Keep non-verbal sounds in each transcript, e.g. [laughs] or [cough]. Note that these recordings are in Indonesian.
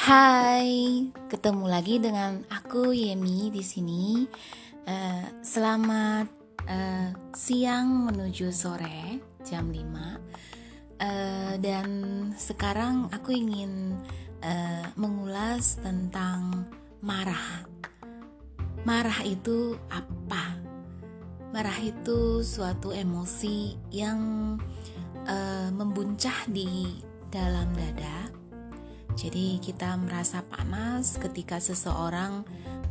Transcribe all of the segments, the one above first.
Hai, ketemu lagi dengan aku Yemi di sini. Uh, selamat uh, siang menuju sore jam 5 uh, dan sekarang aku ingin uh, mengulas tentang marah. Marah itu apa? Marah itu suatu emosi yang uh, membuncah di dalam dada jadi kita merasa panas ketika seseorang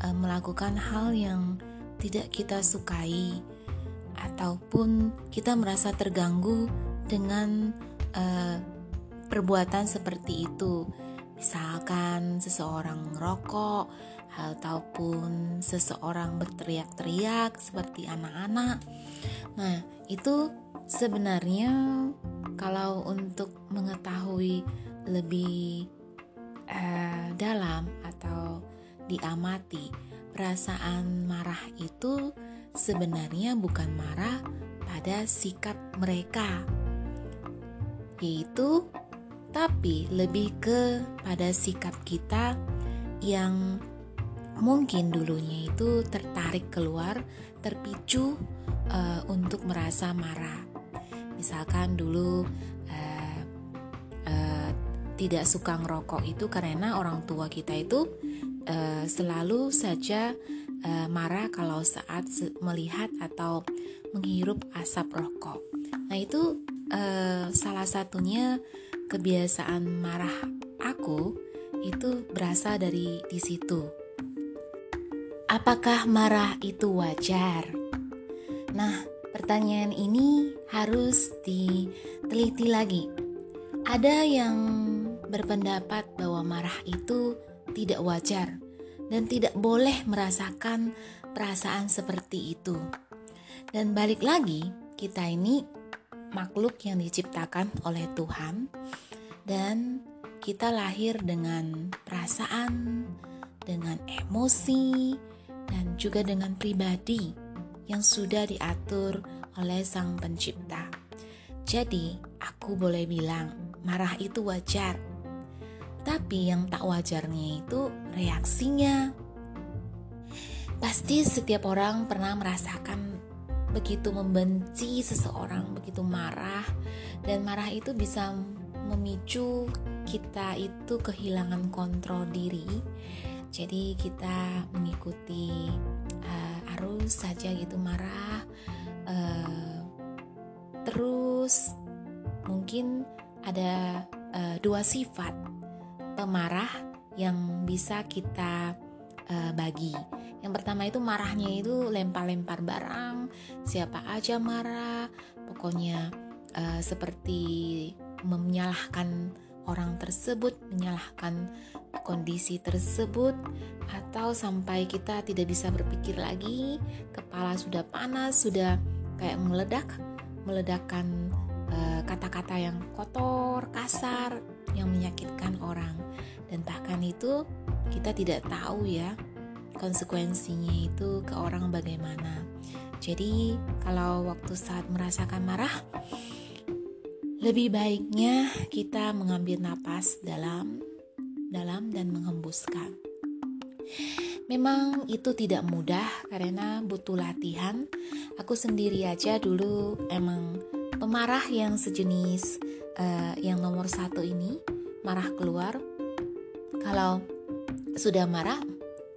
uh, melakukan hal yang tidak kita sukai ataupun kita merasa terganggu dengan uh, perbuatan seperti itu. Misalkan seseorang rokok ataupun seseorang berteriak-teriak seperti anak-anak. Nah, itu sebenarnya kalau untuk mengetahui lebih uh, dalam atau diamati, perasaan marah itu sebenarnya bukan marah pada sikap mereka, yaitu tapi lebih ke pada sikap kita yang mungkin dulunya itu tertarik keluar, terpicu uh, untuk merasa marah. Misalkan dulu tidak suka ngerokok itu karena orang tua kita itu uh, selalu saja uh, marah kalau saat melihat atau menghirup asap rokok. Nah itu uh, salah satunya kebiasaan marah aku itu berasal dari di situ. Apakah marah itu wajar? Nah, pertanyaan ini harus diteliti lagi. Ada yang berpendapat bahwa marah itu tidak wajar dan tidak boleh merasakan perasaan seperti itu. Dan balik lagi, kita ini makhluk yang diciptakan oleh Tuhan dan kita lahir dengan perasaan, dengan emosi, dan juga dengan pribadi yang sudah diatur oleh Sang Pencipta. Jadi, aku boleh bilang, marah itu wajar tapi yang tak wajarnya itu reaksinya. Pasti setiap orang pernah merasakan begitu membenci seseorang, begitu marah, dan marah itu bisa memicu kita itu kehilangan kontrol diri. Jadi kita mengikuti uh, arus saja gitu marah, uh, terus mungkin ada uh, dua sifat pemarah yang bisa kita uh, bagi. Yang pertama itu marahnya itu lempar-lempar barang, siapa aja marah, pokoknya uh, seperti menyalahkan orang tersebut, menyalahkan kondisi tersebut, atau sampai kita tidak bisa berpikir lagi, kepala sudah panas, sudah kayak meledak, meledakkan eh, kata-kata uh, yang kotor, kasar, yang menyakitkan orang dan bahkan itu kita tidak tahu ya konsekuensinya itu ke orang bagaimana. Jadi kalau waktu saat merasakan marah lebih baiknya kita mengambil napas dalam dalam dan menghembuskan. Memang itu tidak mudah karena butuh latihan. Aku sendiri aja dulu emang pemarah yang sejenis uh, yang nomor satu ini marah keluar. Kalau sudah marah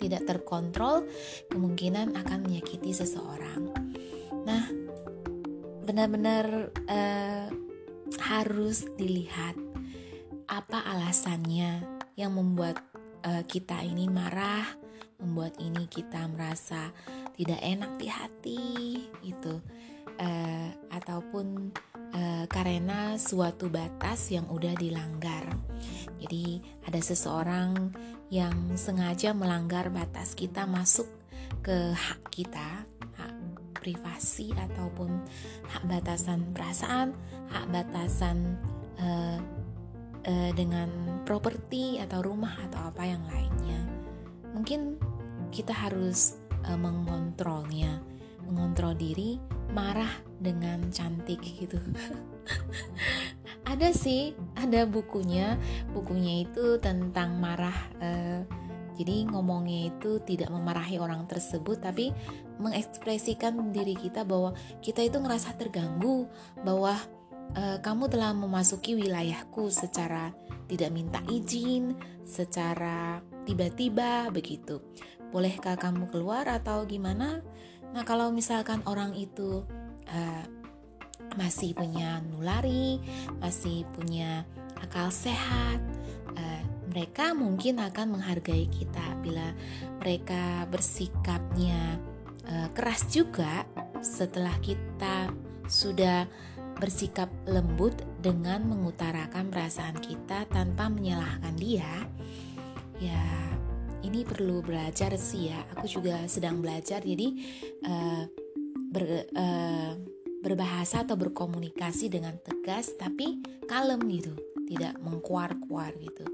tidak terkontrol kemungkinan akan menyakiti seseorang. Nah benar-benar uh, harus dilihat apa alasannya yang membuat uh, kita ini marah membuat ini kita merasa tidak enak di hati itu uh, ataupun uh, karena suatu batas yang udah dilanggar. Jadi ada seseorang yang sengaja melanggar batas kita masuk ke hak kita, hak privasi ataupun hak batasan perasaan, hak batasan uh, uh, dengan properti atau rumah atau apa yang lainnya. Mungkin kita harus uh, mengontrolnya, mengontrol diri marah dengan cantik gitu [laughs] ada sih ada bukunya bukunya itu tentang marah uh, jadi ngomongnya itu tidak memarahi orang tersebut tapi mengekspresikan diri kita bahwa kita itu ngerasa terganggu bahwa uh, kamu telah memasuki wilayahku secara tidak minta izin, secara tiba-tiba begitu. Bolehkah kamu keluar atau gimana? Nah, kalau misalkan orang itu uh, masih punya nulari, masih punya akal sehat, uh, mereka mungkin akan menghargai kita bila mereka bersikapnya uh, keras juga setelah kita sudah bersikap lembut dengan mengutarakan perasaan kita tanpa menyalahkan dia. Ya, ini perlu belajar sih ya. Aku juga sedang belajar, jadi uh, ber, uh, berbahasa atau berkomunikasi dengan tegas tapi kalem gitu tidak mengkuar-kuar gitu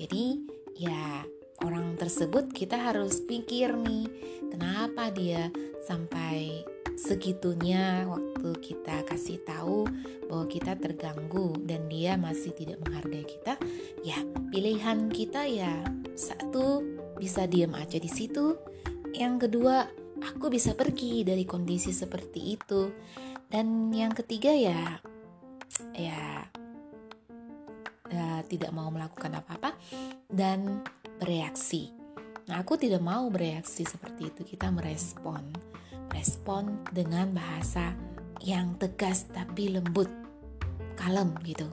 jadi ya orang tersebut kita harus pikir nih kenapa dia sampai segitunya waktu kita kasih tahu bahwa kita terganggu dan dia masih tidak menghargai kita ya pilihan kita ya satu bisa diam aja di situ yang kedua aku bisa pergi dari kondisi seperti itu dan yang ketiga ya ya, ya tidak mau melakukan apa-apa dan bereaksi. Nah, aku tidak mau bereaksi seperti itu. Kita merespon. Respon dengan bahasa yang tegas tapi lembut, kalem gitu.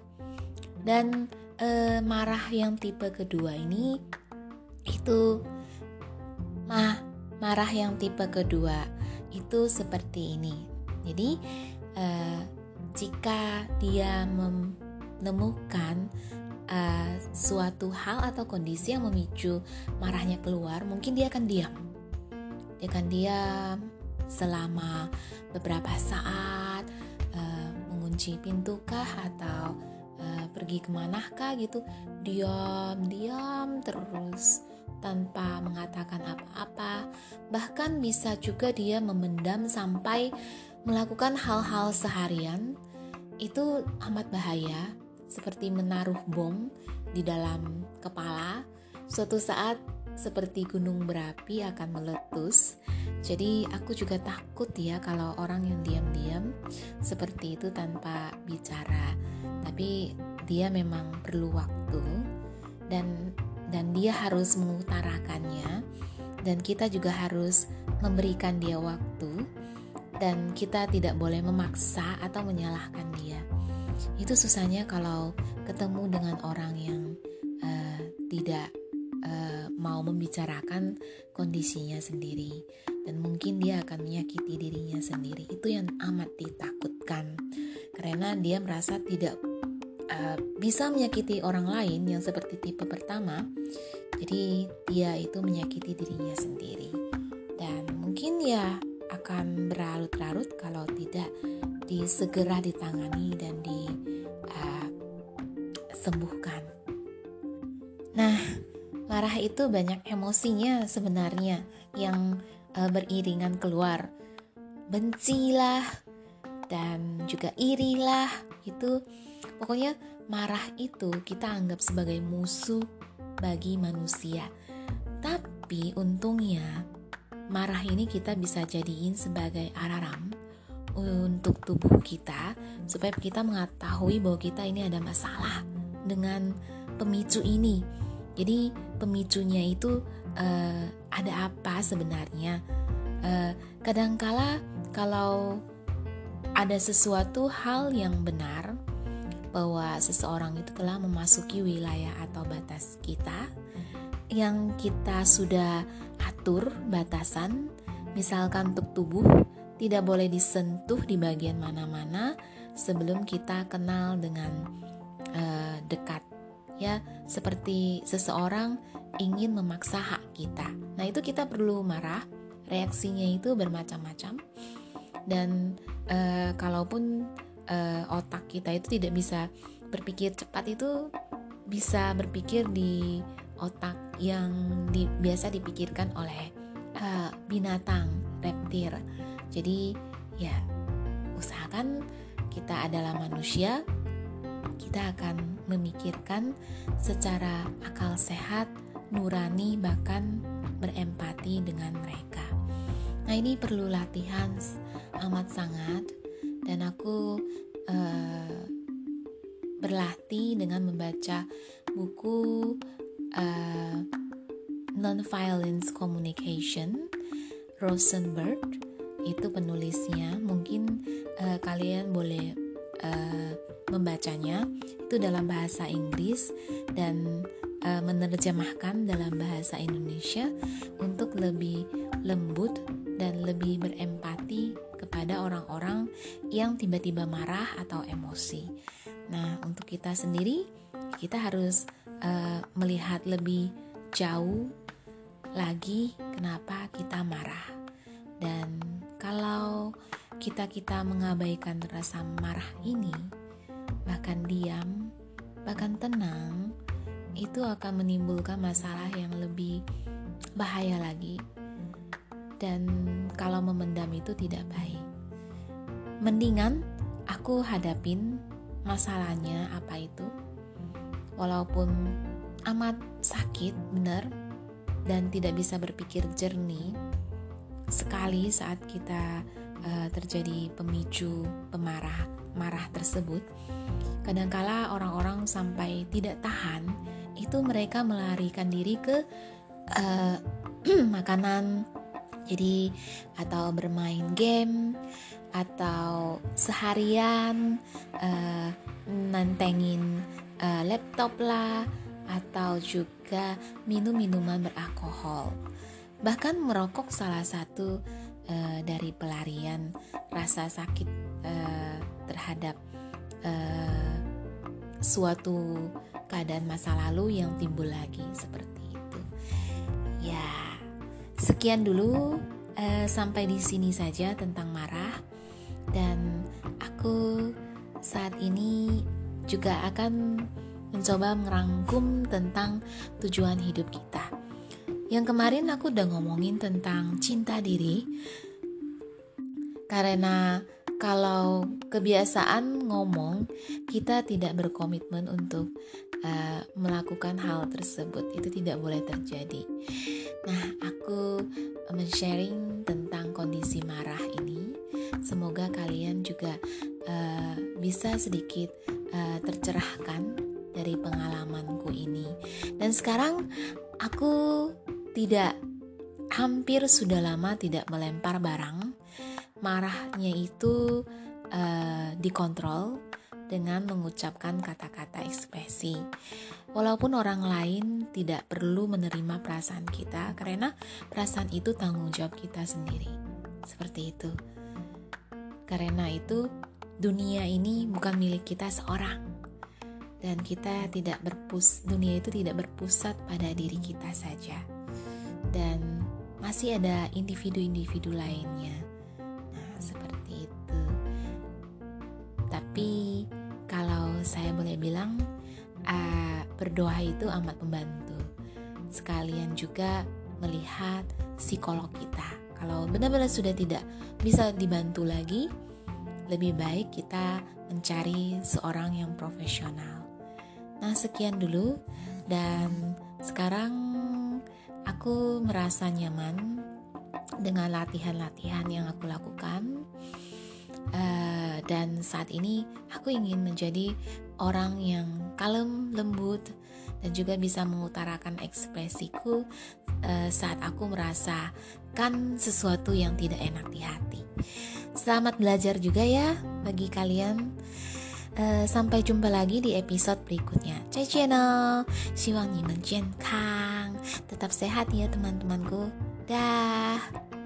Dan eh, marah yang tipe kedua ini itu mah marah yang tipe kedua itu seperti ini. Jadi uh, jika dia menemukan uh, suatu hal atau kondisi yang memicu marahnya keluar, mungkin dia akan diam. Dia akan diam selama beberapa saat, uh, mengunci pintu kah atau uh, pergi ke manakah gitu, diam, diam terus tanpa mengatakan apa-apa, bahkan bisa juga dia memendam sampai melakukan hal-hal seharian itu amat bahaya, seperti menaruh bom di dalam kepala. Suatu saat, seperti gunung berapi akan meletus. Jadi, aku juga takut ya kalau orang yang diam-diam seperti itu tanpa bicara, tapi dia memang perlu waktu dan dan dia harus mengutarakannya dan kita juga harus memberikan dia waktu dan kita tidak boleh memaksa atau menyalahkan dia. Itu susahnya kalau ketemu dengan orang yang uh, tidak uh, mau membicarakan kondisinya sendiri dan mungkin dia akan menyakiti dirinya sendiri. Itu yang amat ditakutkan karena dia merasa tidak bisa menyakiti orang lain yang seperti tipe pertama, jadi dia itu menyakiti dirinya sendiri. Dan mungkin ya akan berlarut-larut kalau tidak disegera ditangani dan disembuhkan. Uh, nah, marah itu banyak emosinya sebenarnya yang uh, beriringan keluar. Bencilah dan juga irilah itu Pokoknya marah itu kita anggap sebagai musuh bagi manusia. Tapi untungnya marah ini kita bisa jadiin sebagai alarm untuk tubuh kita supaya kita mengetahui bahwa kita ini ada masalah dengan pemicu ini. Jadi pemicunya itu uh, ada apa sebenarnya? Uh, kadangkala kalau ada sesuatu hal yang benar bahwa seseorang itu telah memasuki wilayah atau batas kita yang kita sudah atur batasan, misalkan untuk tubuh tidak boleh disentuh di bagian mana-mana sebelum kita kenal dengan uh, dekat, ya, seperti seseorang ingin memaksa hak kita. Nah, itu kita perlu marah, reaksinya itu bermacam-macam, dan uh, kalaupun uh, otak kita itu tidak bisa berpikir cepat itu bisa berpikir di otak yang di, biasa dipikirkan oleh uh, binatang reptil. Jadi ya usahakan kita adalah manusia, kita akan memikirkan secara akal sehat, nurani, bahkan berempati dengan mereka. Nah, ini perlu latihan amat sangat, dan aku uh, berlatih dengan membaca buku uh, Non-Violence Communication Rosenberg. Itu penulisnya. Mungkin uh, kalian boleh uh, membacanya. Itu dalam bahasa Inggris dan uh, menerjemahkan dalam bahasa Indonesia untuk lebih lembut dan lebih berempati kepada orang-orang yang tiba-tiba marah atau emosi. Nah, untuk kita sendiri, kita harus uh, melihat lebih jauh lagi kenapa kita marah. Dan kalau kita-kita mengabaikan rasa marah ini, bahkan diam, bahkan tenang, itu akan menimbulkan masalah yang lebih bahaya lagi. Dan kalau memendam itu tidak baik. Mendingan aku hadapin masalahnya apa itu. Walaupun amat sakit, benar, dan tidak bisa berpikir jernih, sekali saat kita uh, terjadi pemicu pemarah marah tersebut, kadangkala orang-orang sampai tidak tahan, itu mereka melarikan diri ke uh, [clears throat] makanan, jadi atau bermain game atau seharian uh, nantengin uh, laptop lah atau juga minum minuman beralkohol. Bahkan merokok salah satu uh, dari pelarian rasa sakit uh, terhadap uh, suatu keadaan masa lalu yang timbul lagi seperti itu. Ya, sekian dulu uh, sampai di sini saja tentang marah aku saat ini juga akan mencoba merangkum tentang tujuan hidup kita. Yang kemarin aku udah ngomongin tentang cinta diri, karena kalau kebiasaan ngomong, kita tidak berkomitmen untuk uh, melakukan hal tersebut. Itu tidak boleh terjadi. Nah, aku men-sharing tentang kondisi marah ini. Semoga kalian juga uh, bisa sedikit uh, tercerahkan dari pengalamanku ini. Dan sekarang aku tidak hampir sudah lama tidak melempar barang. Marahnya itu uh, dikontrol dengan mengucapkan kata-kata ekspresi. Walaupun orang lain tidak perlu menerima perasaan kita karena perasaan itu tanggung jawab kita sendiri. Seperti itu. Karena itu dunia ini bukan milik kita seorang. Dan kita tidak berpus dunia itu tidak berpusat pada diri kita saja dan masih ada individu-individu lainnya. Nah, seperti itu. Tapi kalau saya boleh bilang, uh, berdoa itu amat membantu. Sekalian juga melihat psikolog kita. Kalau benar-benar sudah tidak bisa dibantu lagi, lebih baik kita mencari seorang yang profesional. Nah, sekian dulu, dan sekarang Aku merasa nyaman dengan latihan-latihan yang aku lakukan. Uh, dan saat ini aku ingin menjadi orang yang kalem, lembut, dan juga bisa mengutarakan ekspresiku uh, saat aku merasakan sesuatu yang tidak enak di hati. Selamat belajar juga ya bagi kalian. Uh, sampai jumpa lagi di episode berikutnya. Cai channel, siwang ni kang, tetap sehat ya teman-temanku. Dah.